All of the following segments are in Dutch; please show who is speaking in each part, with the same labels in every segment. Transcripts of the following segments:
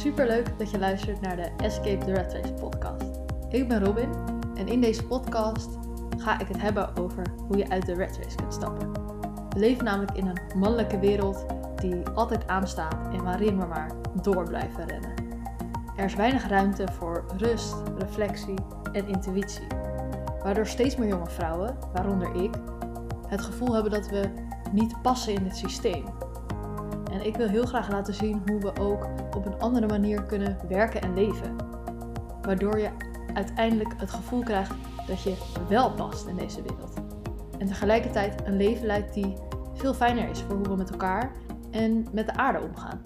Speaker 1: Superleuk dat je luistert naar de Escape the Red Race podcast. Ik ben Robin en in deze podcast ga ik het hebben over hoe je uit de red race kunt stappen. We leven namelijk in een mannelijke wereld die altijd aanstaat en waarin we maar door blijven rennen. Er is weinig ruimte voor rust, reflectie en intuïtie, waardoor steeds meer jonge vrouwen, waaronder ik, het gevoel hebben dat we niet passen in het systeem. En ik wil heel graag laten zien hoe we ook op een andere manier kunnen werken en leven. Waardoor je uiteindelijk het gevoel krijgt dat je wel past in deze wereld. En tegelijkertijd een leven leidt die veel fijner is voor hoe we met elkaar en met de aarde omgaan.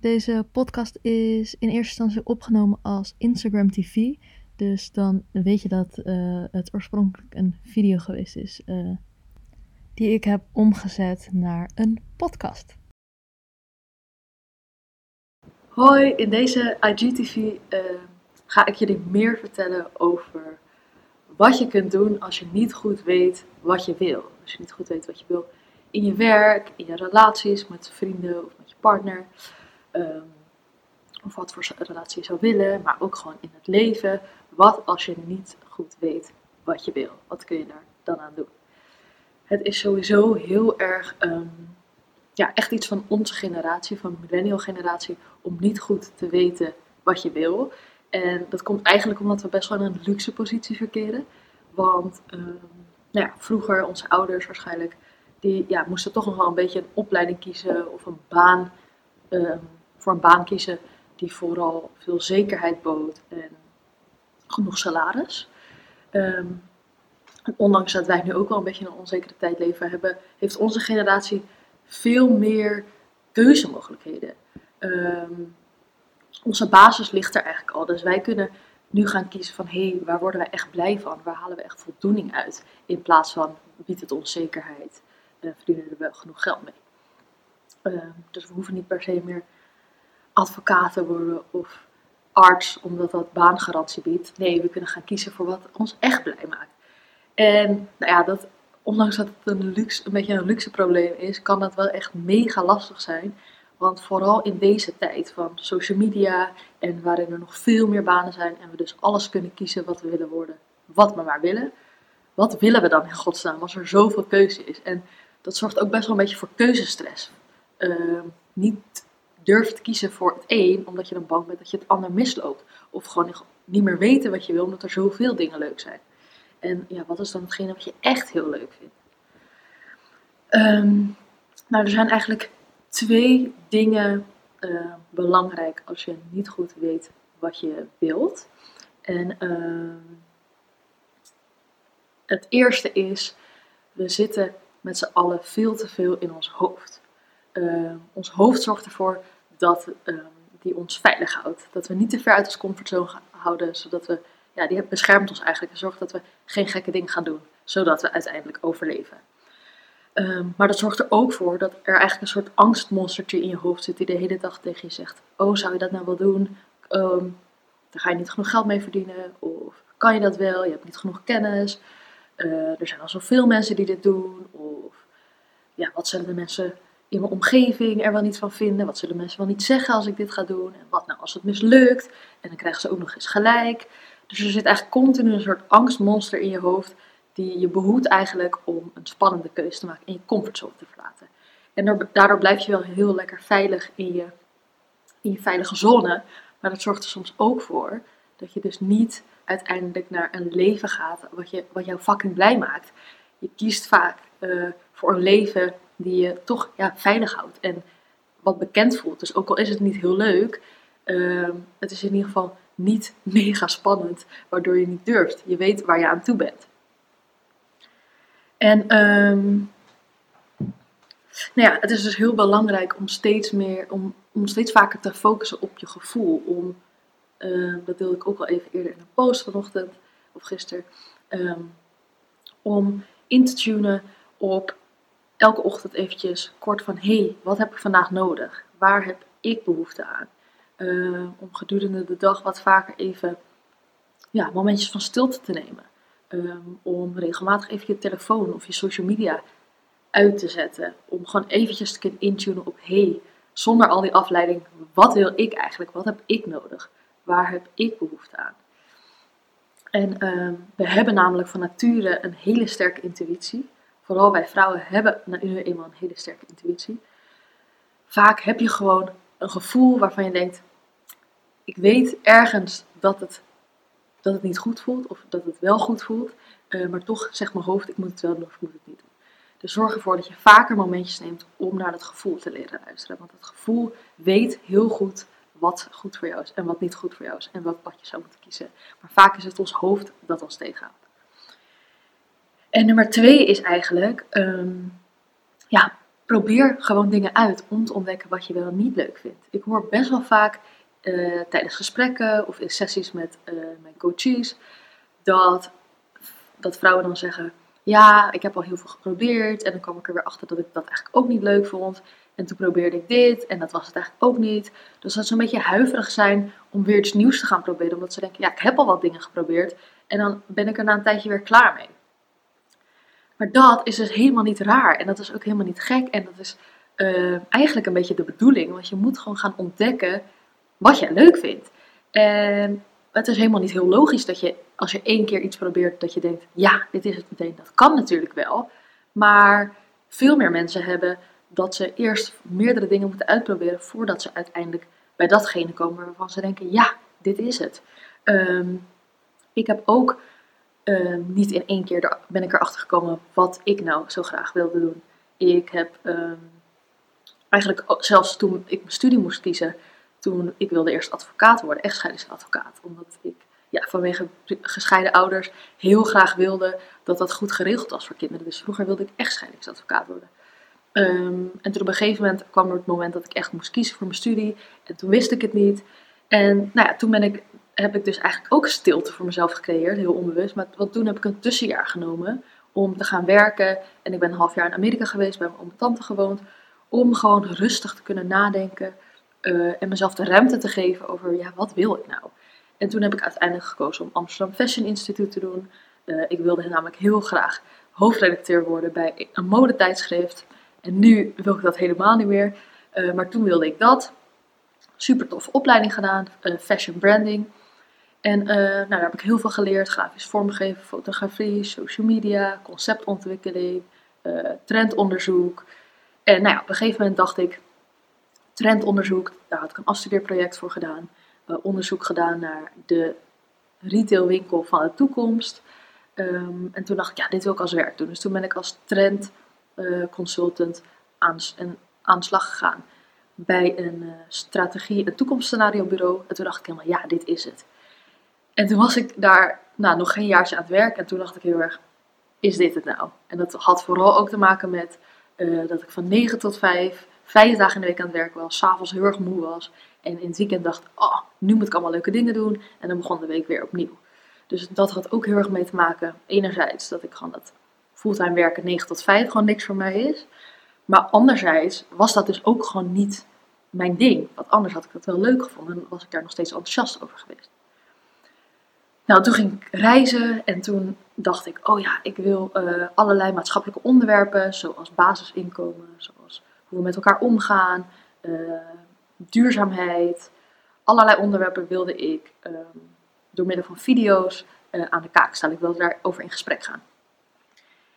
Speaker 1: Deze podcast is in eerste instantie opgenomen als Instagram TV. Dus dan weet je dat uh, het oorspronkelijk een video geweest is. Uh, die ik heb omgezet naar een podcast. Hoi, in deze IGTV uh, ga ik jullie meer vertellen over wat je kunt doen als je niet goed weet wat je wil. Als je niet goed weet wat je wil in je werk, in je relaties met vrienden of met je partner. Um, of wat voor relatie je zou willen, maar ook gewoon in het leven. Wat als je niet goed weet wat je wil? Wat kun je daar dan aan doen? Het is sowieso heel erg, um, ja, echt iets van onze generatie, van de millennial generatie, om niet goed te weten wat je wil. En dat komt eigenlijk omdat we best wel in een luxe positie verkeren. Want um, nou ja, vroeger, onze ouders waarschijnlijk, die ja, moesten toch nog wel een beetje een opleiding kiezen of een baan, um, voor een baan kiezen die vooral veel zekerheid bood en genoeg salaris. Um, ondanks dat wij nu ook wel een beetje een onzekere tijd leven, hebben, heeft onze generatie veel meer keuzemogelijkheden. Um, onze basis ligt er eigenlijk al. Dus wij kunnen nu gaan kiezen van hé, hey, waar worden wij echt blij van? Waar halen we echt voldoening uit? In plaats van biedt het ons zekerheid en verdienen we wel genoeg geld mee. Um, dus we hoeven niet per se meer advocaat te worden of arts, omdat dat baangarantie biedt. Nee, we kunnen gaan kiezen voor wat ons echt blij maakt. En nou ja, dat, ondanks dat het een, luxe, een beetje een luxe probleem is, kan dat wel echt mega lastig zijn. Want vooral in deze tijd van social media en waarin er nog veel meer banen zijn en we dus alles kunnen kiezen wat we willen worden, wat we maar willen. Wat willen we dan in godsnaam als er zoveel keuze is? En dat zorgt ook best wel een beetje voor keuzestress. Uh, niet durven te kiezen voor het een, omdat je dan bang bent dat je het ander misloopt. Of gewoon niet meer weten wat je wil, omdat er zoveel dingen leuk zijn. En ja, wat is dan hetgene wat je echt heel leuk vindt? Um, nou, er zijn eigenlijk twee dingen uh, belangrijk als je niet goed weet wat je wilt. En uh, het eerste is, we zitten met z'n allen veel te veel in ons hoofd. Uh, ons hoofd zorgt ervoor dat die ons veilig houdt. Dat we niet te ver uit ons comfortzone houden, zodat we ja, die beschermt ons eigenlijk en zorgt dat we geen gekke dingen gaan doen, zodat we uiteindelijk overleven. Um, maar dat zorgt er ook voor dat er eigenlijk een soort angstmonstertje in je hoofd zit die de hele dag tegen je zegt: Oh, zou je dat nou wel doen? Um, daar ga je niet genoeg geld mee verdienen. Of kan je dat wel? Je hebt niet genoeg kennis. Uh, er zijn al zoveel mensen die dit doen. Of ja, wat zullen de mensen in mijn omgeving er wel niet van vinden? Wat zullen mensen wel niet zeggen als ik dit ga doen? En wat nou als het mislukt? En dan krijgen ze ook nog eens gelijk. Dus er zit eigenlijk continu een soort angstmonster in je hoofd die je behoedt eigenlijk om een spannende keuze te maken en je comfortzone te verlaten. En daardoor blijf je wel heel lekker veilig in je, in je veilige zone, maar dat zorgt er soms ook voor dat je dus niet uiteindelijk naar een leven gaat wat, je, wat jou fucking blij maakt. Je kiest vaak uh, voor een leven die je toch ja, veilig houdt en wat bekend voelt. Dus ook al is het niet heel leuk, uh, het is in ieder geval niet mega spannend, waardoor je niet durft. Je weet waar je aan toe bent. En um, nou ja, het is dus heel belangrijk om steeds meer, om, om steeds vaker te focussen op je gevoel. Om, uh, dat deelde ik ook al even eerder in een post vanochtend of gisteren. Um, om in te tunen op elke ochtend eventjes kort van, hé, hey, wat heb ik vandaag nodig? Waar heb ik behoefte aan? Uh, om gedurende de dag wat vaker even ja, momentjes van stilte te nemen. Um, om regelmatig even je telefoon of je social media uit te zetten. Om gewoon eventjes te kunnen intunen op, hey, Zonder al die afleiding, wat wil ik eigenlijk? Wat heb ik nodig? Waar heb ik behoefte aan? En ehm, we hebben namelijk van nature een hele sterke intuïtie. Vooral wij vrouwen hebben nu eenmaal een hele sterke intuïtie. Vaak heb je gewoon een gevoel waarvan je denkt: ik weet ergens dat het, dat het niet goed voelt, of dat het wel goed voelt, uh, maar toch zegt mijn hoofd: ik moet het wel doen of ik moet het niet doen. Dus zorg ervoor dat je vaker momentjes neemt om naar dat gevoel te leren luisteren. Want het gevoel weet heel goed wat goed voor jou is en wat niet goed voor jou is en welk pad je zou moeten kiezen. Maar vaak is het ons hoofd dat ons tegenhoudt. En nummer twee is eigenlijk, um, ja, probeer gewoon dingen uit om te ontdekken wat je wel niet leuk vindt. Ik hoor best wel vaak uh, tijdens gesprekken of in sessies met uh, mijn coaches dat, dat vrouwen dan zeggen: Ja, ik heb al heel veel geprobeerd en dan kwam ik er weer achter dat ik dat eigenlijk ook niet leuk vond. En toen probeerde ik dit en dat was het eigenlijk ook niet. Dus dat ze een beetje huiverig zijn om weer iets nieuws te gaan proberen. Omdat ze denken, ja, ik heb al wat dingen geprobeerd. En dan ben ik er na een tijdje weer klaar mee. Maar dat is dus helemaal niet raar. En dat is ook helemaal niet gek. En dat is uh, eigenlijk een beetje de bedoeling. Want je moet gewoon gaan ontdekken wat je leuk vindt. En het is helemaal niet heel logisch dat je, als je één keer iets probeert, dat je denkt, ja, dit is het meteen. Dat kan natuurlijk wel. Maar veel meer mensen hebben dat ze eerst meerdere dingen moeten uitproberen voordat ze uiteindelijk bij datgene komen waarvan ze denken, ja, dit is het. Um, ik heb ook um, niet in één keer er, ben ik erachter gekomen wat ik nou zo graag wilde doen. Ik heb eigenlijk zelfs toen ik mijn studie moest kiezen, toen ik wilde eerst advocaat worden, echtscheidingsadvocaat. Omdat ik ja, vanwege gescheiden ouders heel graag wilde dat dat goed geregeld was voor kinderen. Dus vroeger wilde ik echtscheidingsadvocaat worden. Um, en toen op een gegeven moment kwam er het moment dat ik echt moest kiezen voor mijn studie. En toen wist ik het niet. En nou ja, toen ben ik, heb ik dus eigenlijk ook stilte voor mezelf gecreëerd, heel onbewust. Maar, toen heb ik een tussenjaar genomen om te gaan werken. En ik ben een half jaar in Amerika geweest, bij mijn tante gewoond. Om gewoon rustig te kunnen nadenken en mezelf de ruimte te geven over, ja, wat wil ik nou? En toen heb ik uiteindelijk gekozen om Amsterdam Fashion Institute te doen. Uh, ik wilde namelijk heel graag hoofdredacteur worden bij een modetijdschrift. En nu wil ik dat helemaal niet meer. Uh, maar toen wilde ik dat. Super toffe opleiding gedaan, fashion branding. En nou, daar heb ik heel veel geleerd. Grafisch vormgeven, fotografie, social media, conceptontwikkeling, trendonderzoek. En nou ja, op een gegeven moment dacht ik, trendonderzoek, daar had ik een afstudeerproject voor gedaan. onderzoek gedaan naar de retailwinkel van de toekomst. Um, en toen dacht ik, ja, dit wil ik als werk doen. Dus toen ben ik als trend uh, consultant aan, en de slag gegaan bij een uh, strategie, een toekomstscenario bureau. En toen dacht ik helemaal, ja, dit is het. En toen was ik daar nou, nog geen jaartje aan het werk. En toen dacht ik heel erg, is dit het nou? En dat had vooral ook te maken met dat ik van 9 tot 5, vijf dagen in de week aan het werk was. S'avonds heel erg moe was. En in het weekend dacht oh, nu moet ik allemaal leuke dingen doen. En dan begon de week weer opnieuw. Dus dat had ook heel erg mee te maken. Enerzijds dat ik gewoon dat fulltime werken 9 tot 5 gewoon niks voor mij is. Maar anderzijds was dat dus ook gewoon niet mijn ding. Want anders had ik dat wel leuk gevonden en was ik daar nog steeds enthousiast over geweest. Nou, toen ging ik reizen en toen dacht ik, oh ja, ik wil uh, allerlei maatschappelijke onderwerpen, zoals basisinkomen, zoals hoe we met elkaar omgaan, uh, duurzaamheid. Allerlei onderwerpen wilde ik um, door middel van video's uh, aan de kaak stellen. Ik wilde daarover in gesprek gaan.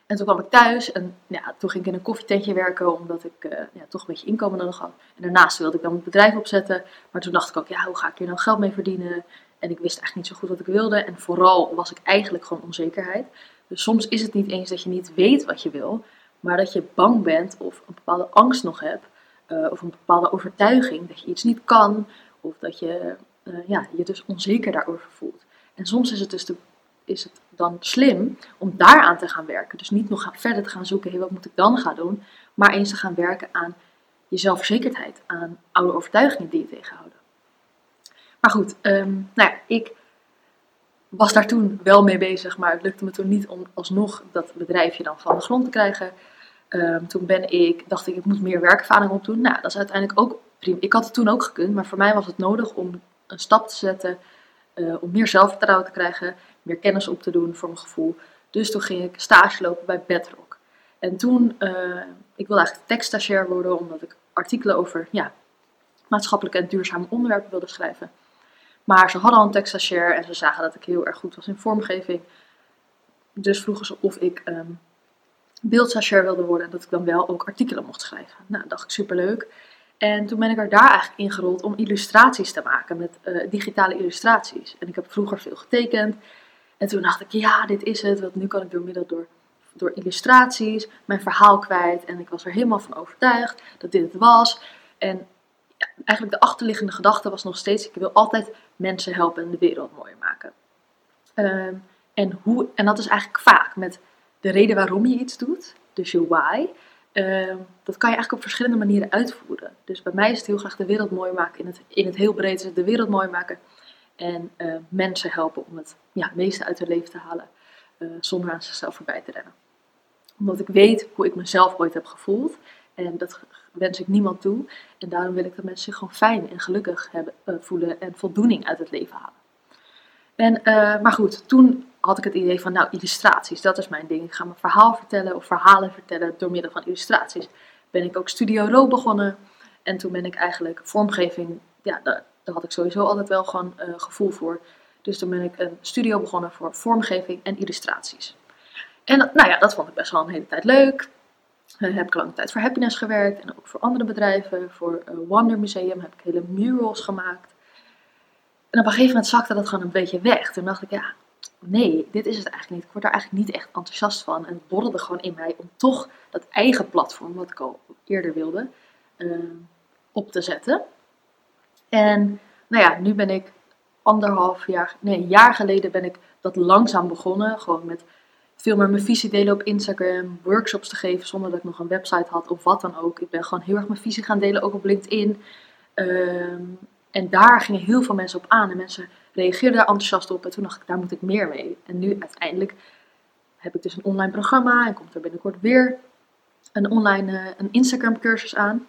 Speaker 1: En toen kwam ik thuis en ja, toen ging ik in een koffietentje werken, omdat ik uh, ja, toch een beetje inkomen nodig had. En daarnaast wilde ik dan mijn bedrijf opzetten. Maar toen dacht ik ook, ja, hoe ga ik hier nou geld mee verdienen? En ik wist eigenlijk niet zo goed wat ik wilde. En vooral was ik eigenlijk gewoon onzekerheid. Dus soms is het niet eens dat je niet weet wat je wil, maar dat je bang bent of een bepaalde angst nog hebt. Uh, of een bepaalde overtuiging dat je iets niet kan. Of dat je uh, ja, je dus onzeker daarover voelt. En soms is het dus de is het dan slim om daaraan te gaan werken. Dus niet nog verder te gaan zoeken, wat moet ik dan gaan doen? Maar eens te gaan werken aan je zelfverzekerdheid, aan oude overtuigingen die je tegenhouden. Maar goed, um, nou ja, ik was daar toen wel mee bezig, maar het lukte me toen niet om alsnog dat bedrijfje dan van de grond te krijgen. Um, toen ben ik, dacht ik, ik moet meer werkervaring opdoen. Nou, dat is uiteindelijk ook prima. Ik had het toen ook gekund, maar voor mij was het nodig om een stap te zetten, uh, om meer zelfvertrouwen te krijgen meer kennis op te doen voor mijn gevoel. Dus toen ging ik stage lopen bij Bedrock. En toen, uh, ik wilde eigenlijk tekststagiair worden, omdat ik artikelen over ja, maatschappelijke en duurzame onderwerpen wilde schrijven. Maar ze hadden al een tekststagiair en ze zagen dat ik heel erg goed was in vormgeving. Dus vroegen ze of ik um, beeldstagiair wilde worden en dat ik dan wel ook artikelen mocht schrijven. Nou, dat dacht ik superleuk. En toen ben ik er daar eigenlijk ingerold om illustraties te maken met uh, digitale illustraties. En ik heb vroeger veel getekend. En toen dacht ik, ja, dit is het. Want nu kan ik door middel door, door illustraties mijn verhaal kwijt. En ik was er helemaal van overtuigd dat dit het was. En ja, eigenlijk de achterliggende gedachte was nog steeds, ik wil altijd mensen helpen en de wereld mooier maken. Um, en, hoe, en dat is eigenlijk vaak met de reden waarom je iets doet, dus je why. Ehm, dat kan je eigenlijk op verschillende manieren uitvoeren. Dus bij mij is het heel graag de wereld mooi maken. In het, in het heel breed de wereld mooi maken. En uh, mensen helpen om het ja, meeste uit hun leven te halen. Uh, zonder aan zichzelf voorbij te rennen. Omdat ik weet hoe ik mezelf ooit heb gevoeld. En dat wens ik niemand toe. En daarom wil ik dat mensen zich gewoon fijn en gelukkig hebben, voelen. En voldoening uit het leven halen. En, maar goed, toen had ik het idee van, nou, illustraties, dat is mijn ding. Ik ga mijn verhaal vertellen of verhalen vertellen door middel van illustraties. Ben ik ook Studio Ro begonnen. En toen ben ik eigenlijk vormgeving, ja, daar, daar had ik sowieso altijd wel gewoon uh, gevoel voor. Dus toen ben ik een studio begonnen voor vormgeving en illustraties. En nou ja, dat vond ik best wel een hele tijd leuk. Uh, heb ik lange tijd voor Happiness gewerkt en ook voor andere bedrijven. Voor uh, Wonder Museum heb ik hele murals gemaakt. En op een gegeven moment zakte dat gewoon een beetje weg. Toen dacht ik, ja, nee, dit is het eigenlijk niet. Ik word daar eigenlijk niet echt enthousiast van. En het borrelde gewoon in mij om toch dat eigen platform, wat ik al eerder wilde, uh, op te zetten. En nou ja, nu ben ik anderhalf jaar, nee, een jaar geleden ben ik dat langzaam begonnen. Gewoon met veel meer mijn visie delen op Instagram, workshops te geven zonder dat ik nog een website had of wat dan ook. Ik ben gewoon heel erg mijn visie gaan delen, ook op LinkedIn. Um, en daar gingen heel veel mensen op aan en mensen reageerden daar enthousiast op. En toen dacht ik, daar moet ik meer mee. En nu uiteindelijk heb ik dus een online programma en komt er binnenkort weer een online uh, een Instagram cursus aan.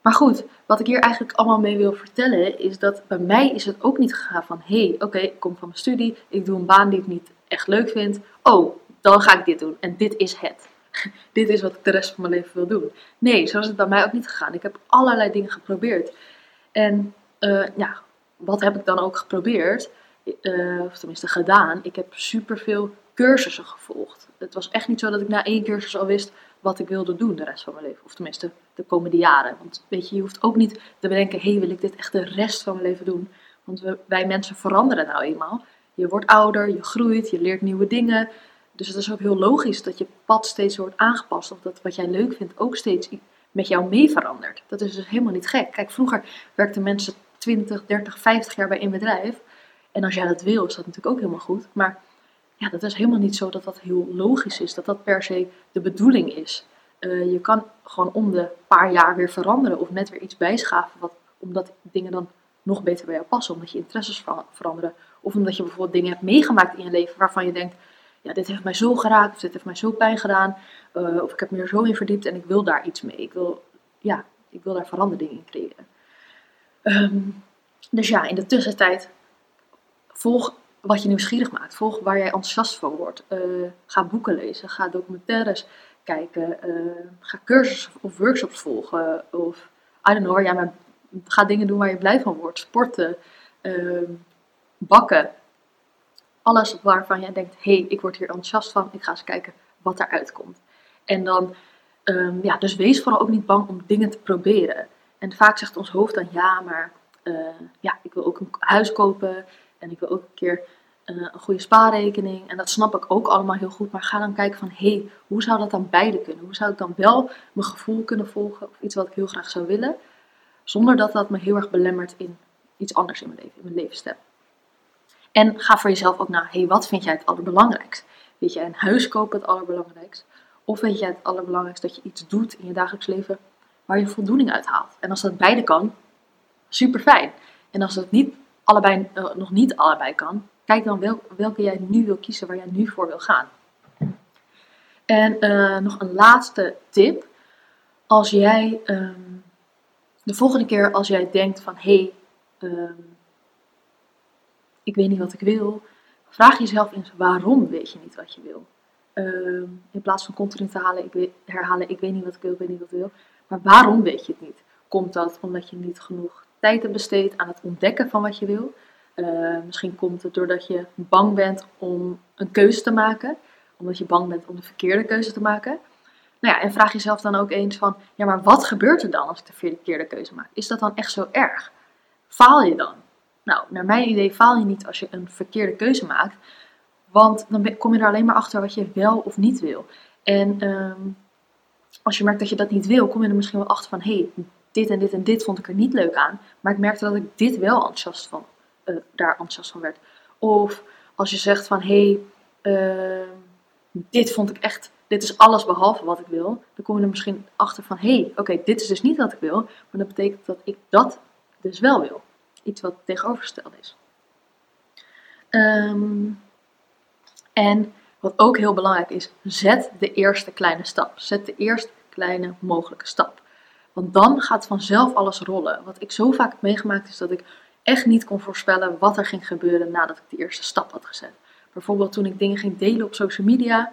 Speaker 1: Maar goed, wat ik hier eigenlijk allemaal mee wil vertellen is dat bij mij is het ook niet gegaan van hé, hey, oké, ik kom van mijn studie, ik doe een baan die ik niet echt leuk vind. Oh, dan ga ik dit doen en dit is het. dit is wat ik de rest van mijn leven wil doen. Nee, zo is het bij mij ook niet gegaan. Ik heb allerlei dingen geprobeerd. En uh, ja, wat heb ik dan ook geprobeerd? Uh, of tenminste gedaan. Ik heb superveel cursussen gevolgd. Het was echt niet zo dat ik na één cursus al wist wat ik wilde doen de rest van mijn leven. Of tenminste de komende jaren. Want weet je, je hoeft ook niet te bedenken, hé, hey, wil ik dit echt de rest van mijn leven doen? Want we, wij mensen veranderen nou eenmaal. Je wordt ouder, je groeit, je leert nieuwe dingen. Dus het is ook heel logisch dat je pad steeds wordt aangepast. Of dat wat jij leuk vindt ook steeds met jou mee verandert. Dat is dus helemaal niet gek. Kijk, vroeger werkten mensen 20, 30, 50 jaar bij een bedrijf. En als jij dat wil, is dat natuurlijk ook helemaal goed. Maar ja, dat is helemaal niet zo dat dat heel logisch is, dat dat per se de bedoeling is. Uh, je kan gewoon om de paar jaar weer veranderen of net weer iets bijschaven, wat, omdat dingen dan nog beter bij jou passen, omdat je interesses veranderen. Of omdat je bijvoorbeeld dingen hebt meegemaakt in je leven waarvan je denkt, ja, dit heeft mij zo geraakt, of dit heeft mij zo pijn gedaan, uh, of ik heb me er zo in verdiept en ik wil daar iets mee. Ik wil, ja, ik wil daar veranderingen in creëren. Um, dus ja, in de tussentijd volg wat je nieuwsgierig maakt. Volg waar jij enthousiast van wordt. Uh, ga boeken lezen, ga documentaires kijken, uh, ga cursussen of workshops volgen. Of, I don't know, jij maar, ga dingen doen waar je blij van wordt. Sporten, uh, bakken. Alles waarvan jij denkt, hé, hey, ik word hier enthousiast van. Ik ga eens kijken wat eruit komt. En dan, ja, dus wees vooral ook niet bang om dingen te proberen. En vaak zegt ons hoofd dan, ja, maar uh, ja, ik wil ook een huis kopen. En ik wil ook een keer uh, een goede spaarrekening. En dat snap ik ook allemaal heel goed. Maar ga dan kijken van, hé, hey, hoe zou dat dan beide kunnen? Hoe zou ik dan wel mijn gevoel kunnen volgen? Of iets wat ik heel graag zou willen. Zonder dat dat me heel erg belemmert in iets anders in mijn leven, in mijn levensstijl. En ga voor jezelf ook naar, hé, hey, wat vind jij het allerbelangrijkst? Weet jij een huis kopen het allerbelangrijkst? Of weet jij het allerbelangrijkst dat je iets doet in je dagelijks leven waar je voldoening uit haalt? En als dat beide kan, super fijn. En als dat niet allebei, uh, nog niet allebei kan, kijk dan wel, welke jij nu wil kiezen, waar jij nu voor wil gaan. En uh, nog een laatste tip. Als jij um, de volgende keer als jij denkt van hé, hey, um, ik weet niet wat ik wil, vraag jezelf eens waarom weet je niet wat je wil. Um, in plaats van continu te halen, ik herhalen ik weet niet wat ik wil, ik weet niet wat ik wil. Maar waarom weet je het niet? Komt dat omdat je niet genoeg tijd hebt besteed aan het ontdekken van wat je wil. Eh, misschien komt het doordat je bang bent om een keuze te maken, omdat je bang bent om de verkeerde keuze te maken. Nou ja, en vraag jezelf dan ook eens van, ja, maar wat gebeurt er dan als ik de verkeerde keuze maak? Is dat dan echt zo erg? Faal je dan? Nou, naar mijn idee faal je niet als je een verkeerde keuze maakt, want dan kom je er alleen maar achter wat je wel of niet wil. En ehm, als je merkt dat je dat niet wil, kom je er misschien wel achter van, hé, hey, dit en dit en dit vond ik er niet leuk aan, maar ik merkte dat ik dit wel enthousiast van, uh, daar enthousiast van werd. Of als je zegt van, hé, hey, uh, dit vond ik echt, dit is alles behalve wat ik wil, dan kom je er misschien achter van, hé, hey, oké, dit is dus niet wat ik wil, maar dat betekent dat ik dat dus wel wil. Iets wat tegenovergesteld is. Um, en wat ook heel belangrijk is, zet de eerste kleine stap. Zet de eerste kleine mogelijke stap. Want dan gaat vanzelf alles rollen. Wat ik zo vaak heb meegemaakt is dat ik echt niet kon voorspellen wat er ging gebeuren nadat ik de eerste stap had gezet. Bijvoorbeeld toen ik dingen ging delen op social media.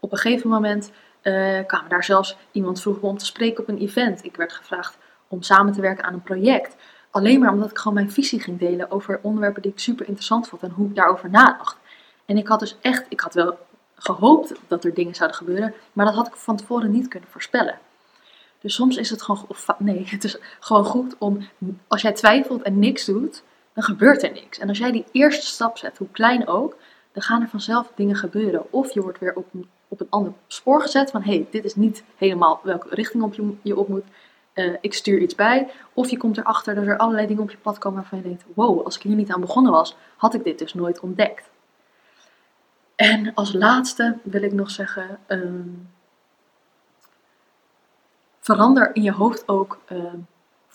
Speaker 1: Op een gegeven moment uh, kwam daar zelfs iemand vroeg me om te spreken op een event. Ik werd gevraagd om samen te werken aan een project. Alleen maar omdat ik gewoon mijn visie ging delen over onderwerpen die ik super interessant vond en hoe ik daarover nadacht. En ik had dus echt, ik had wel gehoopt dat er dingen zouden gebeuren, maar dat had ik van tevoren niet kunnen voorspellen. Dus soms is het gewoon, nee, het is gewoon goed om, als jij twijfelt en niks doet, dan gebeurt er niks. En als jij die eerste stap zet, hoe klein ook, dan gaan er vanzelf dingen gebeuren. Of je wordt weer op, op een ander spoor gezet van, hé, hey, dit is niet helemaal welke richting op je, je op moet. Uh, ik stuur iets bij. Of je komt erachter dat er allerlei dingen op je pad komen waarvan je denkt, wow, als ik hier niet aan begonnen was, had ik dit dus nooit ontdekt. En als laatste wil ik nog zeggen, ehm, verander in je hoofd ook ehm,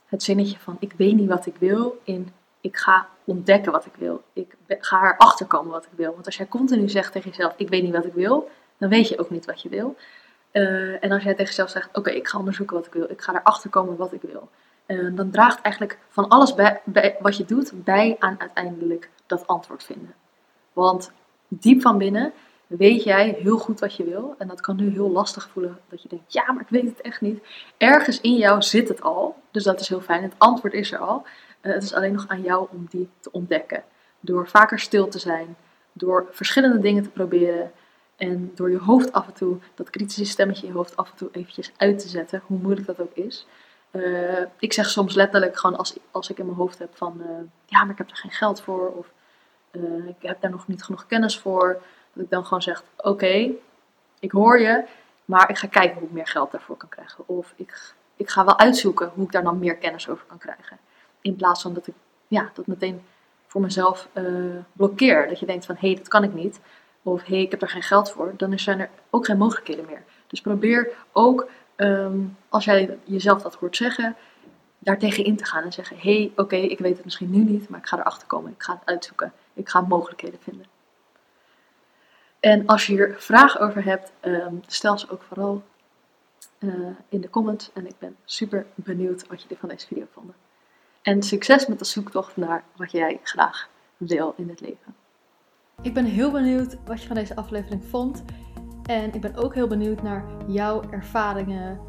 Speaker 1: het zinnetje van ik weet niet wat ik wil in ik ga ontdekken wat ik wil. Ik ga erachter komen wat ik wil. Want als jij continu zegt tegen jezelf ik weet niet wat ik wil, dan weet je ook niet wat je wil. Uh, en als jij tegen jezelf zegt oké ik ga onderzoeken wat ik wil, ik ga erachter komen wat ik wil. Uh, dan draagt eigenlijk van alles bij, wat je doet bij aan uiteindelijk dat antwoord vinden. Want diep van binnen weet jij heel goed wat je wil. En dat kan nu heel lastig voelen, dat je denkt, ja, maar ik weet het echt niet. Ergens in jou zit het al, dus dat is heel fijn. Het antwoord is er al. Uh, het is alleen nog aan jou om die te ontdekken. Door vaker stil te zijn, door verschillende dingen te proberen. En door je hoofd af en toe, dat kritische stemmetje in je hoofd af en toe eventjes uit te zetten, hoe moeilijk dat ook is. Uh, ik zeg soms letterlijk gewoon als, als ik in mijn hoofd heb van, uh, ja, maar ik heb er geen geld voor. Of uh, ik heb daar nog niet genoeg kennis voor. Dat ik dan gewoon zeg: Oké, ik hoor je, maar ik ga kijken hoe ik meer geld daarvoor kan krijgen. Of ik, ik ga wel uitzoeken hoe ik daar dan meer kennis over kan krijgen. In plaats van dat ik ja, dat meteen voor mezelf uh, blokkeer. Dat je denkt: van hé, hey, dat kan ik niet. Of hé, hey, ik heb er geen geld voor. Dan zijn er ook geen mogelijkheden meer. Dus probeer ook, um, als jij jezelf dat hoort zeggen, daartegen in te gaan en zeggen: hé, hey, oké, ik weet het misschien nu niet, maar ik ga erachter komen. Ik ga het uitzoeken. Ik ga mogelijkheden vinden. En als je hier vragen over hebt, um, stel ze ook vooral uh, in de comments. En ik ben super benieuwd wat je van deze video vond. En succes met de zoektocht naar wat jij graag wil in het leven. Ik ben heel benieuwd wat je van deze aflevering vond. En ik ben ook heel benieuwd naar jouw ervaringen.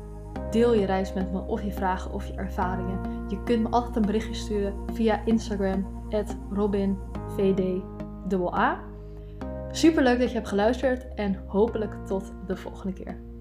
Speaker 1: Deel je reis met me of je vragen of je ervaringen. Je kunt me altijd een berichtje sturen via Instagram, robinvd.a. Super leuk dat je hebt geluisterd en hopelijk tot de volgende keer.